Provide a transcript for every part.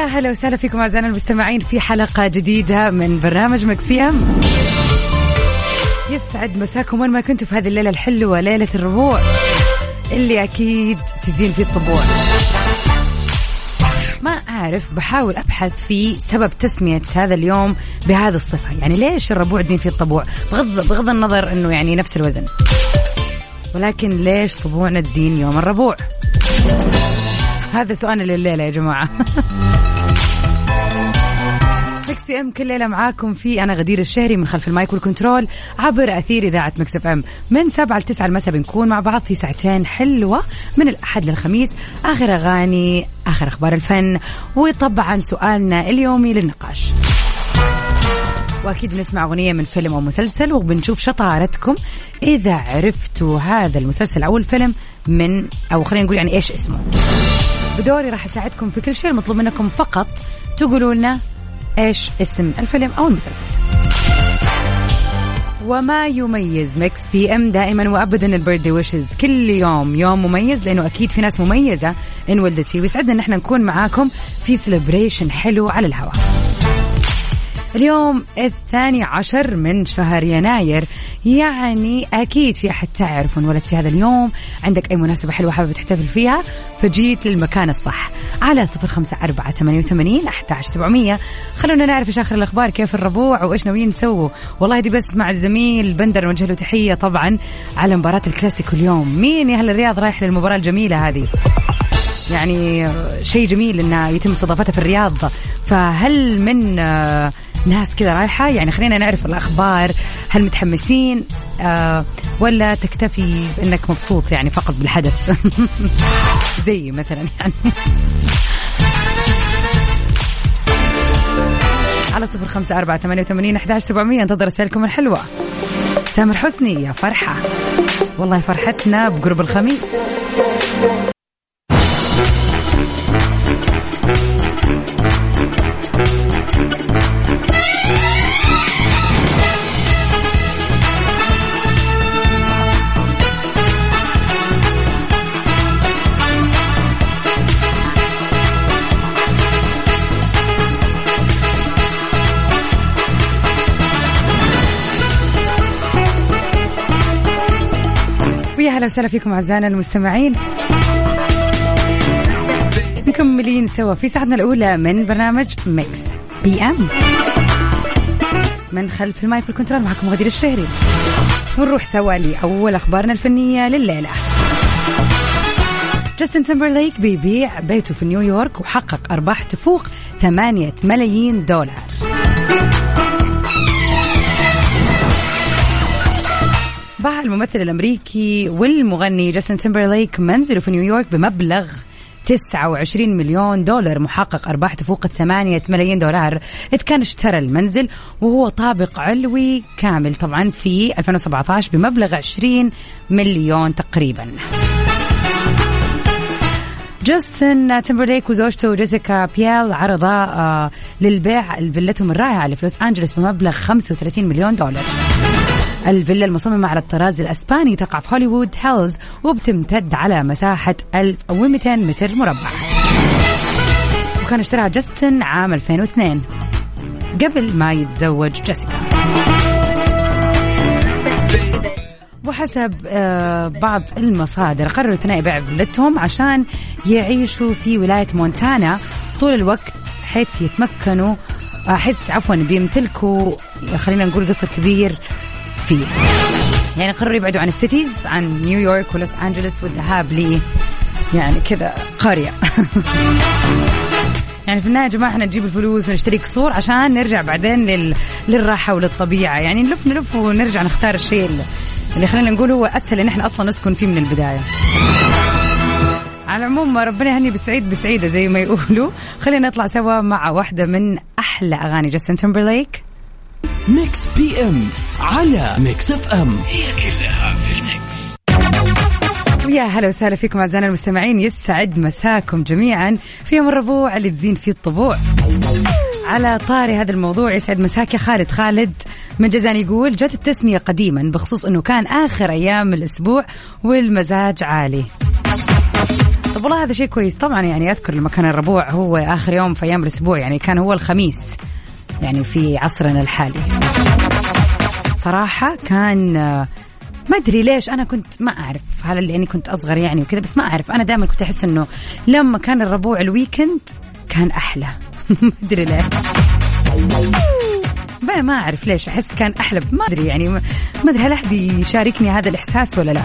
يا هلا وسهلا فيكم أعزائنا المستمعين في حلقة جديدة من برنامج مكس في أم. يسعد مساكم وين ما كنتوا في هذه الليلة الحلوة ليلة الربوع اللي أكيد تزين فيه الطبوع. ما أعرف بحاول أبحث في سبب تسمية هذا اليوم بهذه الصفة. يعني ليش الربوع تزين فيه الطبوع؟ بغض, بغض النظر أنه يعني نفس الوزن. ولكن ليش طبوعنا تزين يوم الربوع؟ هذا سؤال لليلة يا جماعة. PM كل ليلة معاكم في أنا غدير الشهري من خلف ال mic وال control عبر أثير إذاعة Mix FM. من 7 ل 9 المساء بنكون مع بعض في ساعتين حلوة من الأحد للخميس. آخر أغاني آخر أخبار الفن وطبعا سؤالنا اليومي للنقاش. وأكيد بنسمع أغنية من فيلم أو مسلسل وبنشوف شطارتكم. إذا عرفتوا هذا المسلسل أو الفيلم من أو خلينا نقول يعني إيش اسمه. بدوري راح أساعدكم في كل شيء المطلوب منكم فقط تقولوا لنا إيش اسم الفيلم أو المسلسل. وما يميز Mix PM دائما وابدا ال birthday wishes كل يوم. يوم مميز لأنه أكيد في ناس مميزة انولدت فيه. ويسعدنا إن إحنا نكون معاكم في celebration حلو على الهواء. اليوم الثاني عشر من شهر يناير. يعني أكيد في أحد تعرف انولد في هذا اليوم. عندك أي مناسبة حلوة حابب تحتفل فيها؟ فجيت للمكان الصح. على صفر خمسة أربعة ثمانية وثمانين أحد سبعمية. خلونا نعرف إيش آخر الأخبار كيف الربوع وإيش ناويين نسووا والله دي بس مع الزميل بندر نوجه له تحية طبعا على مباراة الكلاسيكو اليوم. مين يا أهل الرياض رايح للمباراة الجميلة هذه؟ يعني شيء جميل إنه يتم استضافتها في الرياض. فهل من آه، ناس كذا رايحة؟ يعني خلينا نعرف الأخبار. هل متحمسين؟ آه ولا تكتفي إنك مبسوط يعني فقط بالحدث؟ زي مثلا يعني. على صفر خمسة أربعة ثمانية وثمانين أحداش سبعمية. انتظر رسائلكم الحلوة. تامر حسني يا فرحة. والله فرحتنا بقرب الخميس. ويا هلا وسهلا فيكم أعزائنا المستمعين. مكملين سوا في ساعتنا الأولى من برنامج Mix PM من خلف ال mic وال control معكم غدير الشهري. ونروح سوا لأول أخبارنا الفنية لليلة. جاستن تمبرليك بيبيع بيته في نيويورك وحقق أرباح تفوق 8 ملايين دولار. باع الممثل الأمريكي والمغني جاستن تيمبرليك منزله في نيويورك بمبلغ 29 مليون دولار محقق أرباح تفوق الثمانية ملايين دولار. إذ كان اشترى المنزل وهو طابق علوي كامل طبعا في 2017 بمبلغ 20 مليون تقريبا. جاستن تيمبرليك وزوجته جيسيكا بيال عرضا آه للبيع فيلتهم الرائعة اللي في لوس أنجلوس بمبلغ 35 مليون دولار. الفيلا المصممة على الطراز الأسباني تقع في هوليوود هيلز وبتمتد على مساحة 1200 متر مربع. وكان اشتراها جاستن عام 2002 قبل ما يتزوج جيسيكا. وحسب آه، بعض المصادر قرروا الثنائي بيع فيلتهم عشان يعيشوا في ولاية مونتانا طول الوقت حيث يتمكنوا آه، حيث عفوا بيمتلكوا خلينا نقول قصر كبير فيه يعني قرروا يبعدوا عن السيتيز عن نيويورك ولوس أنجلوس والذهاب ل يعني كذا قرية. يعني في النهاية يا جماعة إحنا نجيب الفلوس ونشتري قصور عشان نرجع بعدين لل... للراحة وللطبيعة. يعني نلف نلف ونرجع نختار الشيء اللي, اللي خلينا نقول هو أسهل إن إحنا أصلا نسكن فيه من البداية. على العموم ربنا يهني بسعيد بسعيدة زي ما يقولوا. خلينا نطلع سوا مع واحدة من أحلى أغاني جاستن تمبرليك Mix PM على Mix FM هي كلها في ال mix. يا هلا وسهلا فيكم أعزائنا المستمعين. يسعد مساكم جميعا في يوم الربوع اللي تزين فيه الطبوع. على طاري هذا الموضوع يسعد مساك يا خالد. خالد من جزان يقول جت التسمية قديما بخصوص إنه كان آخر أيام الأسبوع والمزاج عالي. طب والله هذا شيء كويس. طبعا يعني أذكر لما كان الربوع هو آخر يوم في أيام الأسبوع يعني كان هو الخميس. يعني في عصرنا الحالي. صراحة كان ما أدري ليش أنا كنت ما أعرف هل لاني كنت أصغر يعني وكذا بس ما أعرف. أنا دائما كنت أحس إنه لما كان الربوع الويكند كان أحلى. ما أدري ليه ما أعرف ليش أحس كان أحلى. ما أدري يعني ما أدري هل أحد يشاركني هذا الإحساس ولا لا.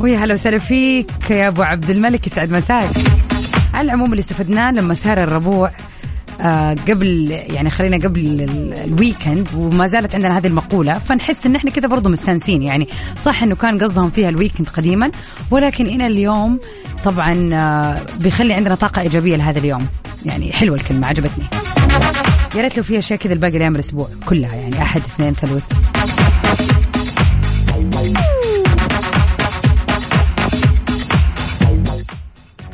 ويا هلا وسهلا فيك يا أبو عبد الملك يسعد مساك. على العموم اللي استفدناه لما صار الربوع قبل يعني خلينا قبل ال weekend وما زالت عندنا هذه المقولة فنحس إن إحنا كذا برضه مستانسين. يعني صح إنه كان قصدهم فيها ال weekend قديما ولكن إلى اليوم طبعا آه بيخلي عندنا طاقة إيجابية لهذا اليوم. يعني حلوة الكلمة عجبتني. يا ريت لو في أشياء كذا الباقي أيام الأسبوع كلها يعني أحد اثنين ثلاث.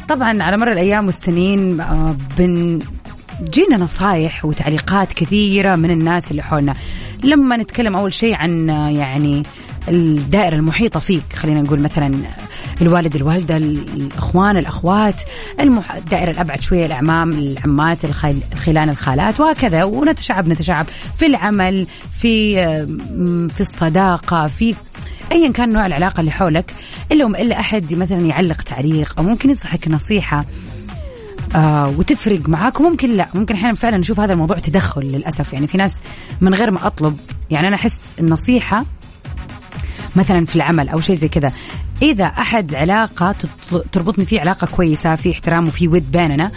طبعا على مر الأيام والسنين آه، بن جينا نصايح وتعليقات كثيرة من الناس اللي حولنا. لما نتكلم أول شيء عن يعني الدائرة المحيطة فيك خلينا نقول مثلا الوالد الوالدة الأخوان الأخوات الدائرة الأبعد شوية الأعمام العمات الخلان الخالات وهكذا. ونتشعب نتشعب في العمل في في الصداقة في ايا كان نوع العلاقة اللي حولك الا إلا أحد مثلا يعلق تعليق أو ممكن ينصحك نصيحة. آه وتفرق معاك وممكن لا. ممكن أحيانا فعلا نشوف هذا الموضوع تدخل للأسف. يعني في ناس من غير ما أطلب يعني أنا أحس النصيحة مثلا في العمل أو شيء زي كذا إذا أحد علاقة تربطني فيه علاقة كويسة في احترام وفي ود بيننا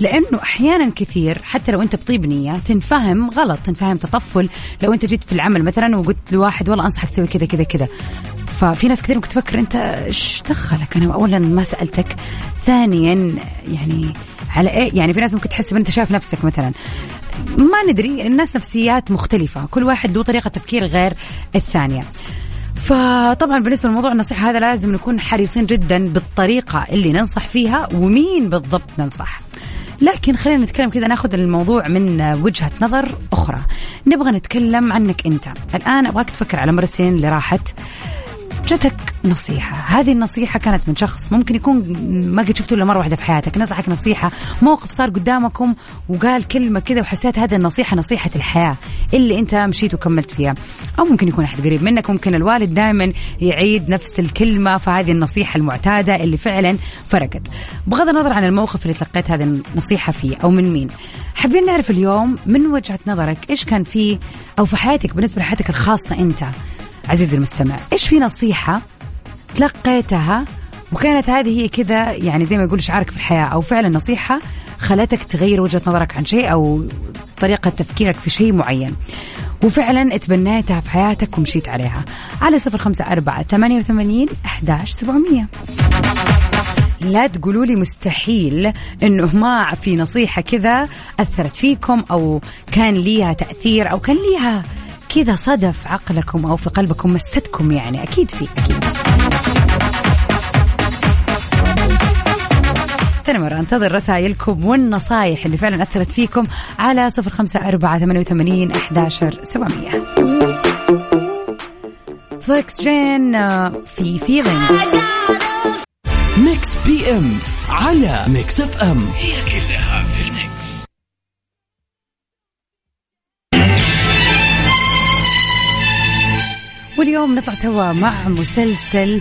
لأنه أحيانا كثير حتى لو أنت بطيب نية تنفهم غلط تنفهم تطفل. لو أنت جيت في العمل مثلا وقلت لواحد والله أنصحك تسوي كذا كذا كذا. ففي ناس كثير ممكن تفكر أنت إيش دخلك؟ أنا اولا ما سألتك. ثانيا يعني على إيه؟ يعني في ناس ممكن تحس أنت شايف نفسك مثلا. ما ندري الناس نفسيات مختلفة. كل واحد له طريقة تفكير غير الثانية. فطبعا بالنسبة لموضوع النصيحة هذا لازم نكون حريصين جدا بالطريقة اللي ننصح فيها ومين بالضبط ننصح. لكن خلينا نتكلم كذا ناخذ الموضوع من وجهة نظر أخرى. نبغى نتكلم عنك أنت. الآن أبغاك تفكر على مر السنين اللي راحت. جتك نصيحة. هذه النصيحة كانت من شخص ممكن يكون ما قد شفته إلا مرة واحدة في حياتك. نصحك نصيحة. موقف صار قدامكم وقال كلمة كذا وحسيت هذه النصيحة نصيحة الحياة اللي أنت مشيت وكملت فيها. أو ممكن يكون أحد قريب منك. ممكن الوالد دائما يعيد نفس الكلمة. فهذه النصيحة المعتادة اللي فعلا فرقت. بغض النظر عن الموقف اللي تلقيت هذه النصيحة فيه أو من مين. حابين نعرف اليوم من وجهة نظرك إيش كان فيه أو في حياتك بالنسبة لحياتك الخاصة أنت؟ عزيزي المستمع إيش في نصيحة تلقيتها وكانت هذه هي كذا يعني زي ما يقول شعارك في الحياة أو فعلا نصيحة خلتك تغير وجهة نظرك عن شيء أو طريقة تفكيرك في شيء معين وفعلا اتبنيتها في حياتك ومشيت عليها. على صفر خمسة أربعة ثمانية وثمانين أحداش سبعمية. لا تقولوا لي مستحيل إنه ما في نصيحة كذا أثرت فيكم أو كان ليها تأثير أو كان ليها كذا صدف عقلكم أو في قلبكم مستكم يعني. أكيد في أكيد. ثاني مرة أنتظر رسائلكم والنصايح اللي فعلا أثرت فيكم على صفر خمسة أربعة ثمانية وثمانين أحداشر سبعمية. Felix Jaehn آه، في feeling Mix PM على Mix FM هي كلها في واليوم نطلع سوا مع مسلسل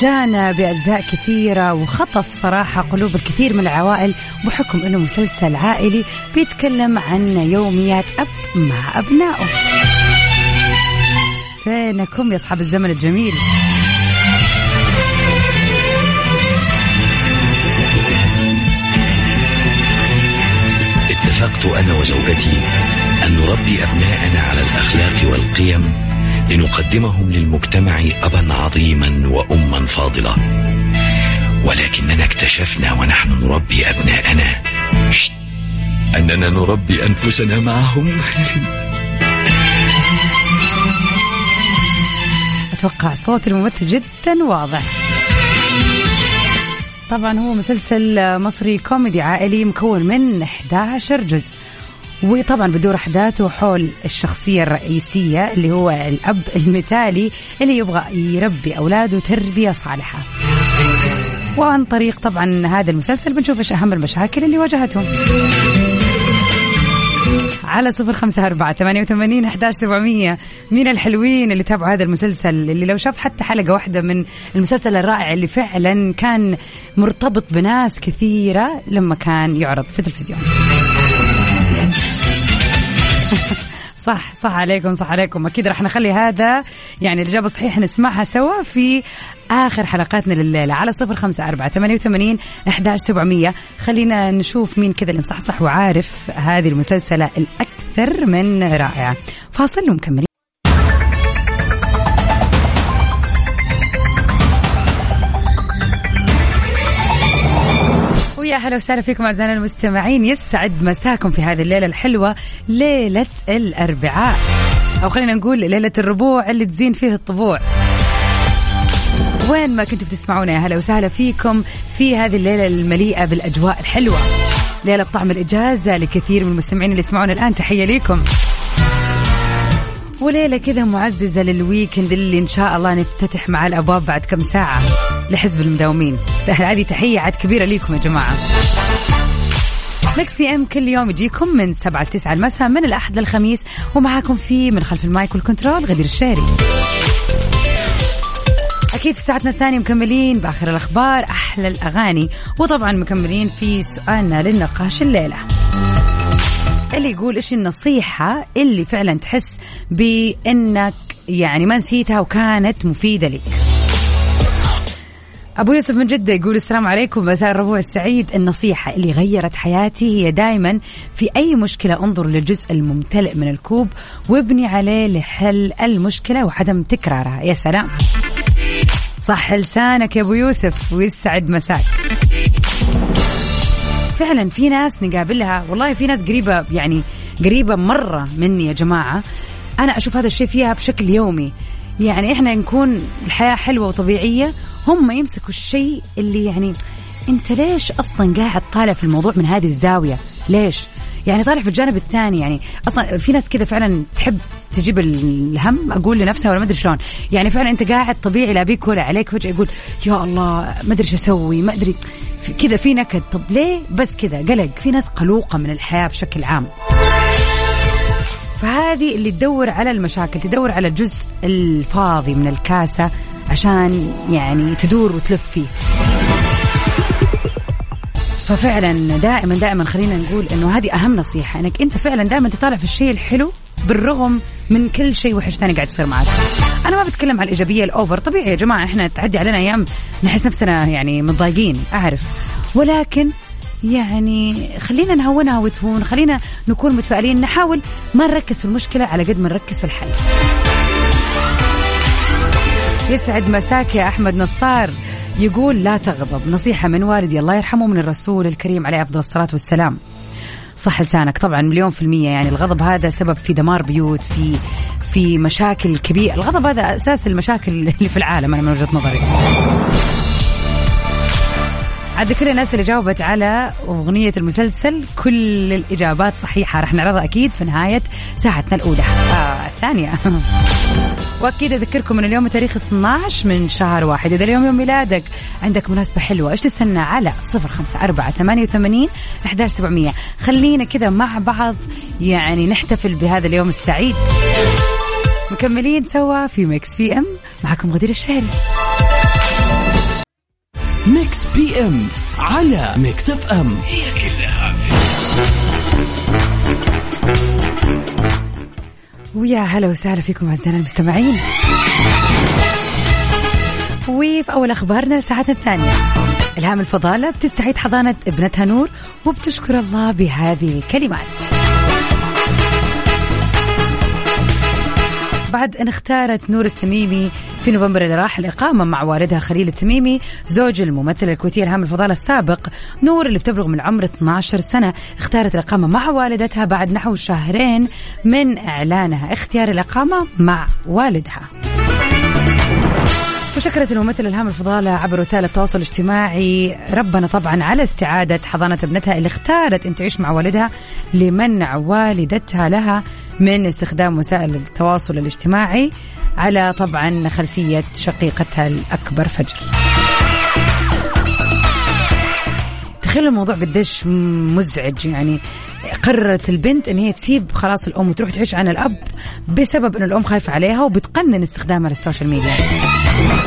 جانا بأجزاء كثيرة وخطف صراحة قلوب الكثير من العوائل بحكم أنه مسلسل عائلي بيتكلم عن يوميات أب مع أبنائه. فينكم يا أصحاب الزمن الجميل؟ اتفقت أنا وزوجتي أن نربي أبناءنا على الأخلاق والقيم لنقدمهم للمجتمع أبا عظيما وأما فاضلة ولكننا اكتشفنا ونحن نربي أبناءنا. أننا نربي أنفسنا معهم. أتوقع صوت الممثل جدا واضح. طبعا هو مسلسل مصري كوميدي عائلي مكون من 11 جزء. وطبعا بدور أحداثه حول الشخصية الرئيسية اللي هو الأب المثالي اللي يبغى يربي أولاده تربية صالحة. وعن طريق طبعا هذا المسلسل بنشوف إيش أهم المشاكل اللي واجهتهم. على صفر خمسة أربعة ثمانية وثمانين أحداش سبعمية. مين الحلوين اللي تابعوا هذا المسلسل اللي لو شاف حتى حلقة واحدة من المسلسل الرائع اللي فعلا كان مرتبط بناس كثيرة لما كان يعرض في التلفزيون. صح صح عليكم صح عليكم. أكيد راح نخلي هذا يعني الإجابة صحيحه نسمعها سوا في آخر حلقاتنا لليلة. على صفر خمسة أربعة ثمانية وثمانين احداش سبعمئه خلينا نشوف مين كذا اللي مصحصح وعارف هذه المسلسلة الأكثر من رائعه فاصل ومكملين. ويا أهلا وسهلا فيكم أعزائنا المستمعين. يسعد مساكم في هذه الليلة الحلوة ليلة الأربعاء. أو خلينا نقول ليلة الربوع اللي تزين فيه الطبوع. وين ما كنتوا بتسمعونا يا هلا وسهلا فيكم في هذه الليلة المليئة بالأجواء الحلوة. ليلة بطعم الإجازة لكثير من المستمعين اللي يسمعونا الآن تحية ليكم. وليلة كذا معززة للويكند اللي إن شاء الله نفتتح مع الأبواب بعد كم ساعة لحزب المداومين. هذه تحية عاد كبيرة ليكم يا جماعة. Mix PM كل يوم يجيكم من 7 ل 9 المساء من الأحد للخميس ومعاكم في من خلف ال mic وال control غدير الشهري أكيد في ساعتنا الثانية مكملين بآخر الأخبار أحلى الأغاني وطبعا مكملين في سؤالنا للنقاش الليلة. اللي يقول إيش النصيحة اللي فعلا تحس بإنك يعني ما نسيتها وكانت مفيدة لك؟ أبو يوسف من جدة يقول السلام عليكم مساء الربوع السعيد. النصيحة اللي غيرت حياتي هي دائما في أي مشكلة أنظر للجزء الممتلئ من الكوب وابني عليه لحل المشكلة وعدم تكرارها. يا سلام. صح لسانك يا أبو يوسف ويسعد مساك. فعلا في ناس نقابلها. والله في ناس قريبة يعني قريبة مرة مني يا جماعة. أنا أشوف هذا الشيء فيها بشكل يومي. يعني إحنا نكون الحياة حلوة وطبيعية هم يمسكوا الشيء اللي يعني أنت ليش أصلا قاعد طالع في الموضوع من هذه الزاوية؟ ليش؟ يعني طالع في الجانب الثاني. يعني أصلا في ناس كذا فعلا تحب تجيب الهم أقول لنفسها ولا ما أدري شلون. يعني فعلا أنت قاعد طبيعي لا بيك ولا عليك فجأة يقول يا الله ما أدري إيش أسوي ما أدري. كذا في نكد. طب ليه بس كذا؟ قلق. في ناس قلوقة من الحياة بشكل عام. فهذه اللي تدور على المشاكل تدور على الجزء الفاضي من الكاسة عشان يعني تدور وتلف فيه. ففعلا دائما دائما خلينا نقول إنه هذه أهم نصيحة إنك أنت فعلا دائما تطالع في الشيء الحلو بالرغم من كل شيء وحش ثاني قاعد يصير معك. أنا ما بتكلم عن الإيجابية الأوفر. طبيعي يا جماعة إحنا تعدي علينا أيام نحس نفسنا يعني متضايقين أعرف. ولكن يعني خلينا نهونها وتهون خلينا نكون متفائلين نحاول ما نركز في المشكلة على قد ما نركز في الحل. يسعد مساك يا أحمد نصار. يقول لا تغضب. نصيحة من والدي الله يرحمه من الرسول الكريم عليه أفضل الصلاة والسلام. صح لسانك. طبعا مليون في المية يعني الغضب هذا سبب في دمار بيوت في في مشاكل كبيرة. الغضب هذا أساس المشاكل اللي في العالم أنا من وجهة نظري. عاد كل الناس اللي جاوبت على أغنية المسلسل كل الإجابات صحيحة رح نعرضها أكيد في نهاية ساعتنا الأولى. آه الثانية. وأكيد أذكركم إن اليوم تاريخ 12 من شهر واحد. إذا اليوم يوم ميلادك عندك مناسبة حلوة. إيش تستنى؟ على 054 88 11700 خلينا كذا مع بعض يعني نحتفل بهذا اليوم السعيد. مكملين سوا في Mix PM. معكم غدير الشهري. Mix PM على Mix FM هي كلها ويا هلا وسهلا فيكم أعزائنا المستمعين. وفي أول أخبارنا ساعتنا الثانية. إلهام الفضالة بتستعيد حضانة ابنتها نور وبتشكر الله بهذه الكلمات. بعد أن اختارت نور التميمي في نوفمبر اللي راح الإقامة مع والدها خليل التميمي زوج الممثلة الكويتية الهام الفضالة السابق نور اللي بتبلغ من عمر 12 سنة. اختارت الإقامة مع والدتها بعد نحو شهرين من إعلانها. اختيار الإقامة مع والدها. وشكرت الممثلة الهام الفضالة عبر وسائل التواصل الاجتماعي ربنا طبعا على استعادة حضانة ابنتها اللي اختارت أن تعيش مع والدها لمنع والدتها لها من استخدام وسائل التواصل الاجتماعي. على طبعا خلفية شقيقتها الأكبر فجر. تخيل الموضوع قديش مزعج يعني قررت البنت إن هي تسيب خلاص الأم وتروح تعيش عن الأب بسبب إنه الأم خايفة عليها وبتقنن استخدامها للسوشيال ميديا.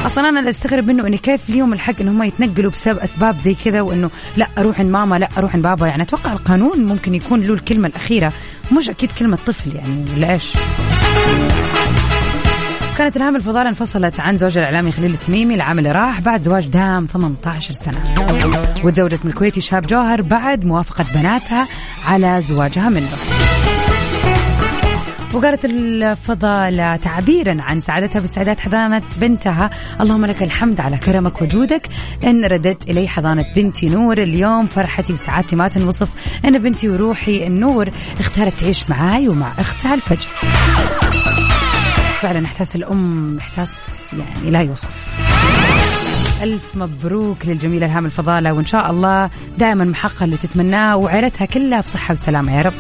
أصلا أنا اللي أستغرب منه اني كيف ليهم الحق إن هم يتنقلوا بسبب أسباب زي كذا وإنه لا أروح عند ماما لا أروح عند بابا. يعني أتوقع القانون ممكن يكون له الكلمة الأخيرة مش أكيد كلمة طفل يعني ولا إيش كانت الهام الفضالة انفصلت عن زوجها الإعلامي خليل التميمي العام اللي راح بعد زواج دام 18 سنة. وتزوجت من الكويتي شاب جوهر بعد موافقة بناتها على زواجها منه. وقالت الفضالة تعبيرا عن سعادتها باستعداد حضانة بنتها. اللهم لك الحمد على كرمك وجودك. إن رددت إلي حضانة بنتي نور. اليوم فرحتي وسعادتي ما تنوصف. أن بنتي وروحي النور. اختارت تعيش معاي ومع أختها الفجر. فعلا إحساس الأم إحساس يعني لا يوصف. ألف مبروك للجميلة إلهام الفضالة وإن شاء الله دائما محقق اللي تتمناه وعيلتها كلها بصحة وسلامة يا رب.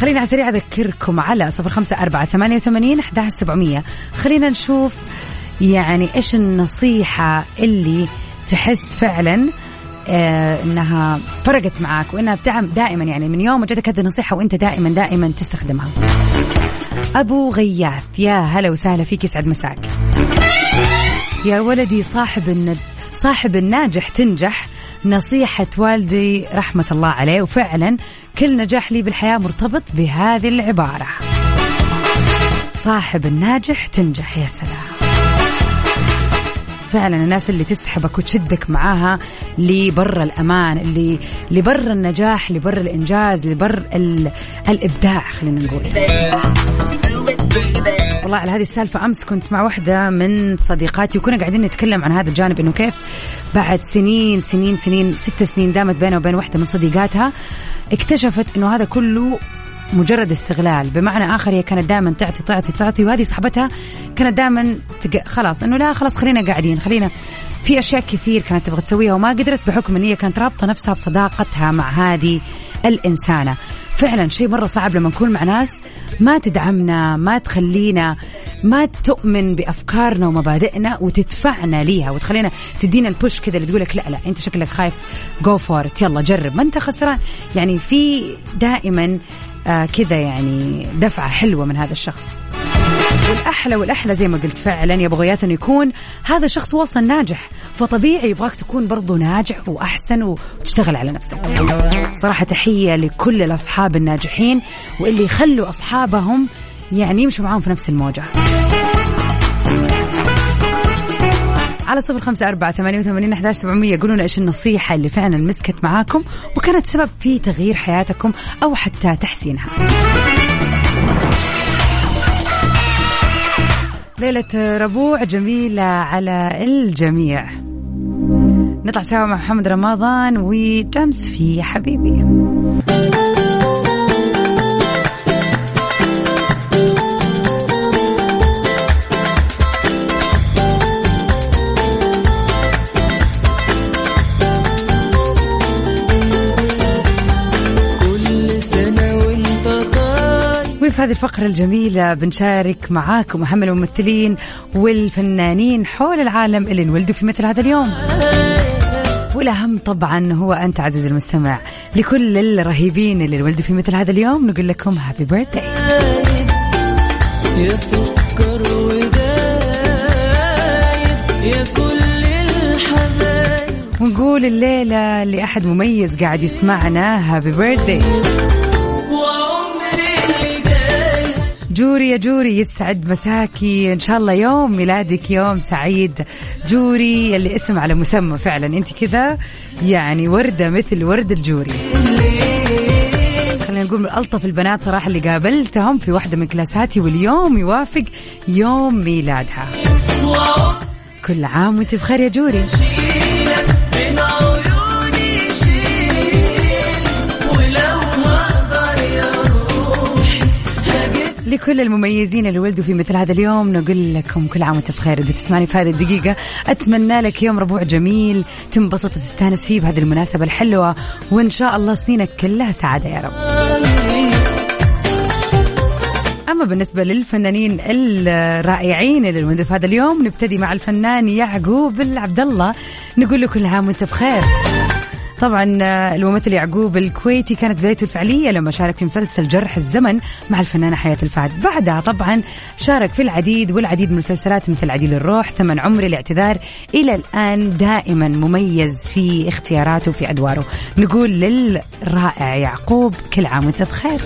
خلينا على سريع أذكركم على صفر خمسة أربعة ثمانية وثمانين أحد سبعمية. خلينا نشوف يعني إيش النصيحة اللي تحس فعلا إنها فرقت معك وإنها بتعم دائما يعني من يوم وجدك هذه النصيحة وإنت دائما دائما تستخدمها. أبو غياث يا هلا وسهلا فيك يسعد مساك. يا ولدي صاحب الند... صاحب الناجح تنجح نصيحة والدي رحمة الله عليه وفعلا كل نجاح لي بالحياة مرتبط بهذه العبارة صاحب الناجح تنجح يا سلام فعلا الناس اللي تسحبك وتشدك معاها لبر الأمان اللي لبر النجاح لبر الإنجاز لبر الإبداع خلينا نقول. والله على هذه السالفة أمس كنت مع واحدة من صديقاتي وكنا قاعدين نتكلم عن هذا الجانب إنه كيف بعد سنين سنين سنين ست سنين دامت بينها وبين واحدة من صديقاتها اكتشفت إنه هذا كله مجرد استغلال. بمعنى آخر هي كانت دائما تعطي تعطي تعطي وهذه صاحبتها كانت دائما تق... خلاص إنه لا خلاص خلينا قاعدين خلينا في أشياء كثير كانت تبغى تسويها وما قدرت بحكم إن هي كانت رابطة نفسها بصداقتها مع هذه الإنسانة. فعلا شيء مرة صعب لما نكون مع ناس ما تدعمنا ما تخلينا ما تؤمن بأفكارنا ومبادئنا وتدفعنا ليها وتخلينا تدينا ال push كذا اللي تقول لك لا لا أنت شكلك خايف go for يلا جرب. ما أنت خسران. يعني في دائما كذا يعني دفعة حلوة من هذا الشخص. والأحلى والأحلى زي ما قلت فعلا يا بغيات أنه يكون هذا الشخص وصل ناجح. فطبيعي يبغاك تكون برضو ناجح وأحسن وتشتغل على نفسك. صراحة تحية لكل الأصحاب الناجحين واللي يخلوا أصحابهم يعني يمشوا معاهم في نفس الموجة. على صفر خمسة أربعة ثمانية وثمانين أحداش سبعمية. قولوا إيش النصيحة اللي فعلا مسكت معاكم وكانت سبب في تغيير حياتكم أو حتى تحسينها. ليلة ربوع جميلة على الجميع. نطلع سوا مع محمد رمضان وجامس في حبيبي. في هذه الفقرة الجميلة بنشارك معاكم أهم الممثلين والفنانين حول العالم اللي انولدوا في مثل هذا اليوم. والأهم طبعا هو أنت عزيز المستمع. لكل الرهيبين اللي انولدوا في مثل هذا اليوم نقول لكم happy birthday يا سكر يا كل الحبايب. ونقول الليلة لأحد مميز قاعد يسمعنا happy birthday جوري يا جوري يسعد مساكي. إن شاء الله يوم ميلادك يوم سعيد. جوري اللي اسم على مسمى فعلا. أنت كذا يعني وردة مثل ورد الجوري. خلينا نقول من ألطف البنات صراحة اللي قابلتهم في واحدة من كلاساتي واليوم يوافق يوم ميلادها. كل عام وأنت بخير يا جوري. لكل المميزين اللي ولدوا في مثل هذا اليوم. نقول لكم كل عام وانت بخير. إذا تسمعني في هذه الدقيقة أتمنى لك يوم ربوع جميل تنبسط وتستانس فيه بهذه المناسبة الحلوة. وإن شاء الله سنينك كلها سعادة يا رب. أما بالنسبة للفنانين الرائعين اللي ولدوا في هذا اليوم نبتدي مع الفنان يعقوب العبد الله. نقول له كل عام وانت بخير. طبعا آه، الممثل يعقوب الكويتي كانت بدايته الفعلية لما شارك في مسلسل جرح الزمن مع الفنانة حياة الفهد. بعدها طبعا شارك في العديد والعديد من المسلسلات مثل عديل الروح ثمن عمري الاعتذار إلى الآن دائما مميز في اختياراته في أدواره. نقول للرائع يعقوب كل عام وانت بخير.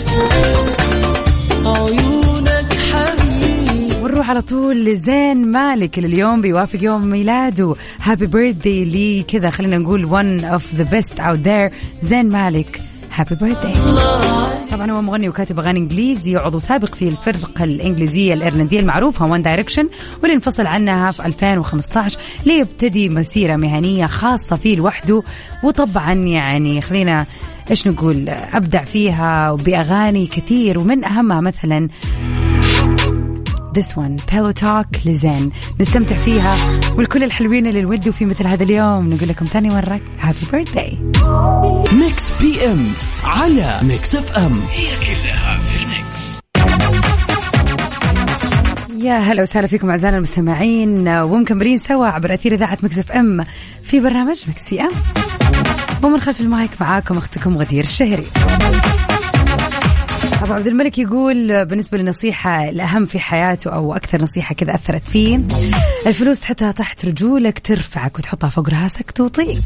ونروح على طول لزين مالك اللي اليوم بيوافق يوم ميلاده. هابي بيرثدي لي. كذا خلينا نقول one of the best out there. زين مالك happy birthday طبعا هو مغني وكاتب أغاني إنجليزي وعضو سابق في الفرقة الإنجليزية الإيرلندية المعروفة One Direction واللي انفصل عنها في 2015 ليبتدي مسيرة مهنية خاصة فيه لوحده؟ وطبعا يعني خلينا إيش نقول أبدع فيها بأغاني كثير ومن أهمها مثلا This one Pillow Talk لزين. نستمتع فيها ولكل الحلوين اللي انولدوا في مثل هذا اليوم. نقول لكم ثاني مرة. happy birthday Mix PM على Mix FM هي كلها في ال Mix. يا هلا وسهلا فيكم أعزائنا المستمعين. ومكملين سوا عبر أثير إذاعة Mix FM في برنامج Mix PM ومن خلف المايك معاكم أختكم غدير الشهري. ابو عبد الملك يقول بالنسبة للنصيحه الأهم في حياته أو أكثر نصيحة كذا أثرت فيه الفلوس تحطها تحت رجولك ترفعك وتحطها فوق راسك توطيك.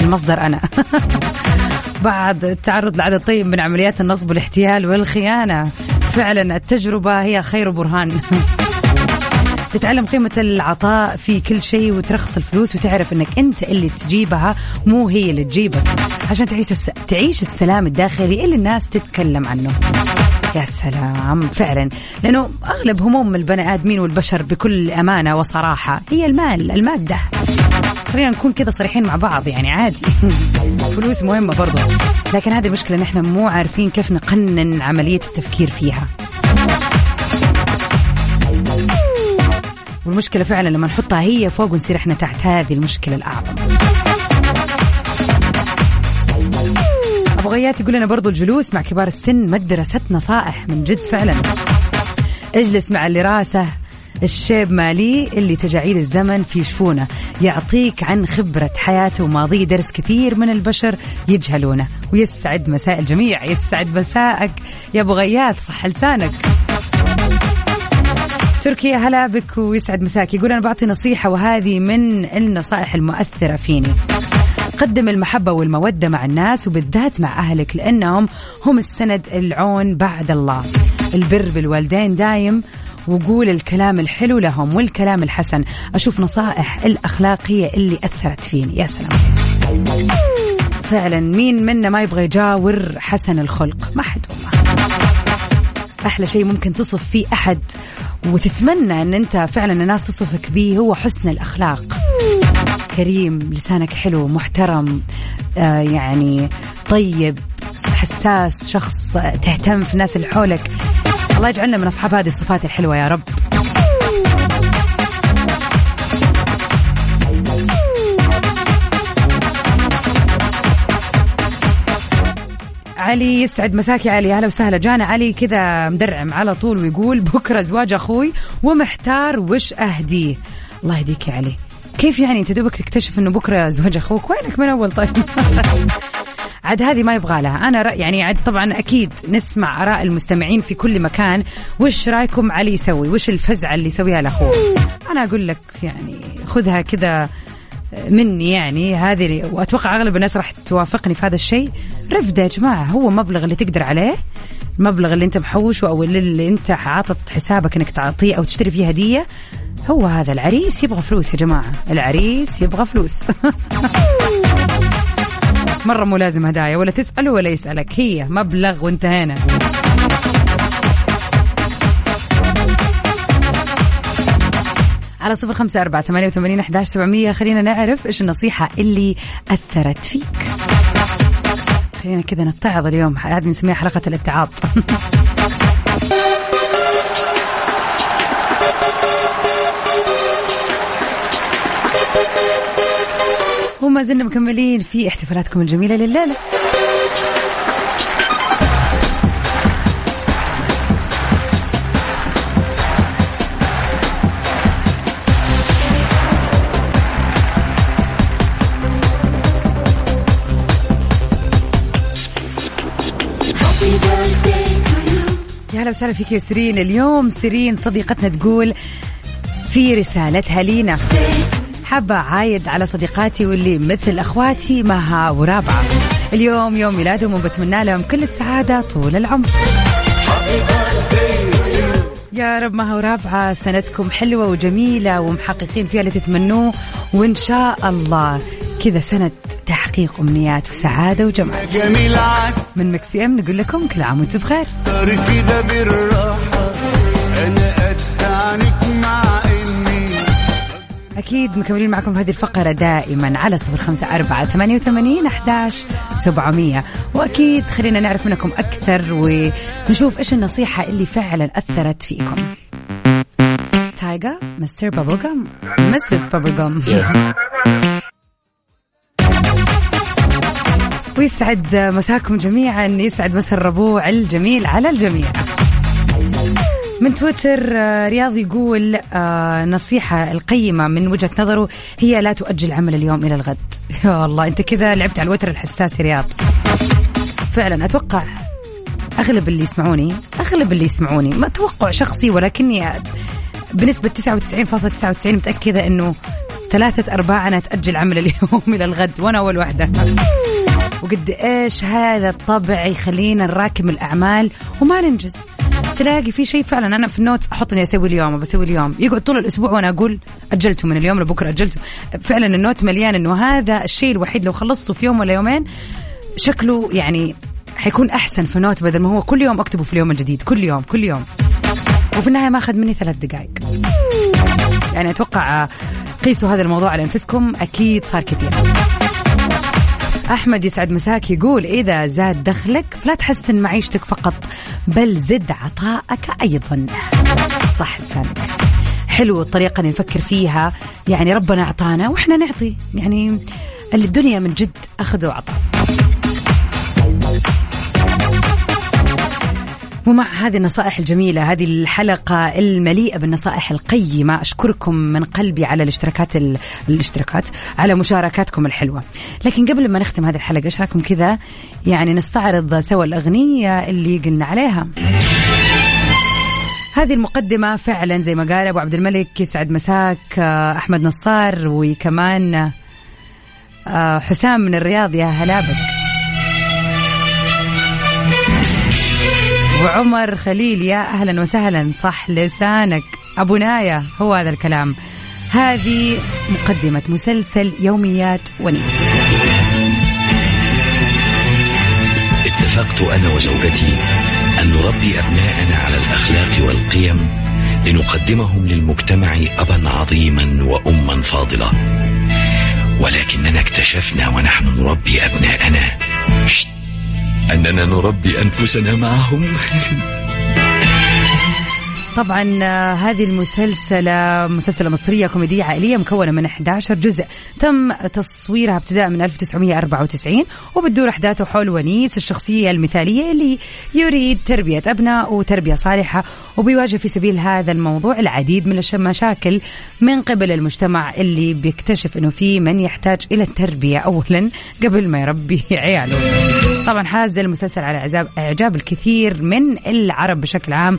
المصدر أنا. بعد التعرض لعدد طيب من عمليات النصب والاحتيال والخيانة. فعلا التجربة هي خير برهان. تتعلم قيمة العطاء في كل شيء وترخص الفلوس وتعرف إنك أنت اللي تجيبها مو هي اللي تجيبك عشان تعيش الس... تعيش السلام الداخلي اللي الناس تتكلم عنه. يا سلام فعلا. لأنه أغلب هموم البني آدمين والبشر بكل أمانة وصراحة هي المال المادة. خلينا نكون كذا صريحين مع بعض يعني عادي. فلوس مهمة برضو لكن هذه المشكلة نحن مو عارفين كيف نقنن عملية التفكير فيها. والمشكلة فعلا لما نحطها هي فوق ونصير إحنا تحت. هذه المشكلة الأعظم. أبو غيات يقول لنا برضو الجلوس مع كبار السن مدرسة نصائح من جد فعلا. اجلس مع اللي راسه الشيب مالي اللي تجاعيد الزمن في شفونه. يعطيك عن خبرة حياته وماضيه درس كثير من البشر يجهلونه. ويسعد مساء الجميع. يسعد مساءك. يا أبو غياث صح لسانك. تركيا هلا بك ويسعد مساك. يقول أنا بعطي نصيحة وهذه من النصائح المؤثرة فيني. قدم المحبة والمودة مع الناس وبالذات مع أهلك لأنهم هم السند العون بعد الله. البر بالوالدين دايم وقول الكلام الحلو لهم والكلام الحسن. أشوف نصائح الأخلاقية اللي أثرت فيني. يا سلام. فعلا مين منا ما يبغى يجاور حسن الخلق؟ ما حد والله. أحلى شيء ممكن تصف فيه أحد وتتمنى أن أنت فعلا الناس تصفك به هو حسن الأخلاق. كريم لسانك حلو محترم آه يعني طيب حساس شخص تهتم في الناس اللي حولك. الله يجعلنا من أصحاب هذه الصفات الحلوة يا رب. علي يسعد مساك يا علي. أهلا وسهلا. جانا علي كذا مدرعم على طول ويقول بكرة زواج أخوي ومحتار وش اهديه الله يهديك يا علي. كيف يعني أنت دوبك تكتشف إنه بكرة زواج أخوك؟ وينك من أول طيب؟ عاد هذه ما يبغى لها. أنا رأي يعني عاد طبعا أكيد نسمع آراء المستمعين في كل مكان. وش رأيكم علي يسوي؟ وش الفزعة اللي يسويها لأخوه؟ أنا أقول لك يعني خذها كذا مني يعني هذه وأتوقع أغلب الناس راح توافقني في هذا الشيء. رفدة يا جماعة هو المبلغ اللي تقدر عليه المبلغ اللي أنت محوشه أو اللي أنت عاطط حسابك إنك تعطيه أو تشتري فيه هدية هو هذا. العريس يبغى فلوس يا جماعة العريس يبغى فلوس. مرة مو لازم هدايا ولا تسأله ولا يسألك هي مبلغ وانتهينا. على صفر خمسة أربعة ثمانية وثمانين أحداش سبعمية. خلينا نعرف إيش النصيحة اللي أثرت فيك. خلينا كذا نتعظ اليوم. هذه نسميها حلقة الاتعاظ وما زلنا مكملين في احتفالاتكم الجميلة لليلة. هلا وسهلا فيك يا سيرين. اليوم سيرين صديقتنا تقول في رسالتها لينا. حابة عايد على صديقاتي واللي مثل أخواتي مها ورابعة. اليوم يوم ميلادهم وبتمنى لهم كل السعادة طول العمر. يا رب مها ورابعة سنتكم حلوة وجميلة ومحققين فيها اللي تتمنوه. وإن شاء الله كذا سنة تحقيق أمنيات وسعادة وجمال. جميل من مكس في إم نقول لكم كل عام وأنتم بخير. كده بالراحة أنا قد عنك مع إني. أكيد مكملين معكم في هذه الفقرة دائما على صفر خمسة أربعة ثمانية وثمانين أحداش سبعمية. وأكيد خلينا نعرف منكم أكثر ونشوف إيش النصيحة اللي فعلا أثرت فيكم. تايجا مستر بابلغم مسس بابلغم ويسعد مساكم جميعا يسعد مسا الربوع الجميل على الجميع. من تويتر آه، رياض يقول آه، نصيحة القيمة من وجهة نظره هي لا تؤجل عمل اليوم إلى الغد. يا الله أنت كذا لعبت على الوتر الحساس يا رياض. فعلا أتوقع أغلب اللي يسمعوني أغلب اللي يسمعوني ما توقع شخصي ولكني بنسبة 99.99 متأكدة أنه ثلاثة أرباعنا تأجل عمل اليوم إلى الغد وأنا أول واحدة. وقد إيش هذا الطبع يخلينا نراكم الأعمال وما ننجز. تلاقي في شيء فعلا أنا في ال note أحط إني أسوي اليوم بسوي اليوم. يقعد طول الأسبوع وأنا أقول اجلته من اليوم لبكرة اجلته فعلا ال note مليان إنه هذا الشيء الوحيد لو خلصته في يوم ولا يومين شكله يعني حيكون أحسن في note بدل ما هو كل يوم أكتبه في اليوم الجديد. كل يوم كل يوم. وفي النهاية ما أخذ مني ثلاث دقائق. يعني أتوقع قيسوا هذا الموضوع على أنفسكم. أكيد صار كثير. أحمد يسعد مساك يقول إذا زاد دخلك فلا تحسن معيشتك فقط بل زد عطائك أيضا. صح لسانك حلو الطريقة اللي نفكر فيها يعني ربنا أعطانا وإحنا نعطي. يعني الدنيا من جد أخذ وعطاء. ومع هذه النصائح الجميلة هذه الحلقة المليئة بالنصائح القيمة أشكركم من قلبي على الاشتراكات ال... الاشتراكات على مشاركاتكم الحلوة. لكن قبل ما نختم هذه الحلقة إيش رأيكم كذا؟ يعني نستعرض سوا الأغنية اللي قلنا عليها. هذه المقدمة فعلا زي ما قال أبو عبد الملك يسعد مساك آه، أحمد نصار وكمان آه، حسام من الرياض. يا هلا بك. وعمر خليل يا أهلا وسهلا صح لسانك. أبو نايا هو هذا الكلام. هذه مقدمة مسلسل يوميات ونيس اتفقت أنا وزوجتي أن نربي أبناءنا على الأخلاق والقيم لنقدمهم للمجتمع أبا عظيما وأما فاضلة ولكننا اكتشفنا ونحن نربي أبناءنا. شت. أننا نربي أنفسنا معهم. طبعا هذه المسلسلة مسلسلة مصرية كوميدية عائلية مكونة من 11 جزء. تم تصويرها ابتداء من 1994 وبتدور أحداثه حول ونيس الشخصية المثالية اللي يريد تربية أبناء وتربية صالحة وبيواجه في سبيل هذا الموضوع العديد من المشاكل من قبل المجتمع اللي بيكتشف أنه في من يحتاج إلى التربية أولا قبل ما يربي عياله. طبعا حاز المسلسل على إعجاب- إعجاب الكثير من العرب بشكل عام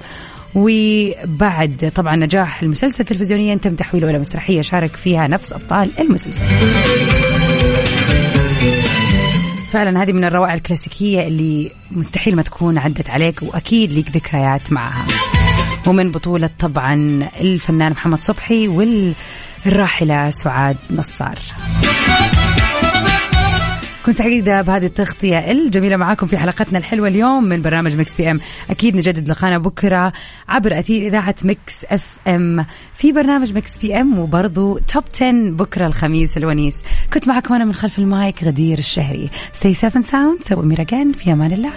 وبعد طبعا نجاح المسلسل تلفزيونيا تم تحويله إلى مسرحية شارك فيها نفس أبطال المسلسل. فعلا هذه من الروائع الكلاسيكية اللي مستحيل ما تكون عدت عليك وأكيد ليك ذكريات معها. ومن بطولة طبعا الفنان محمد صبحي والراحلة سعاد نصار. كنت سعيدة بهذه التغطية. الجميلة معاكم في حلقتنا الحلوة اليوم من برنامج Mix PM. أكيد نجدد لقانا بكرة عبر أثير إذاعة Mix FM. في برنامج Mix PM وبرضو top 10 بكرة الخميس الونيس. كنت معكم أنا من خلف المايك غدير الشهري. Safe and sound. see you again في أمان الله.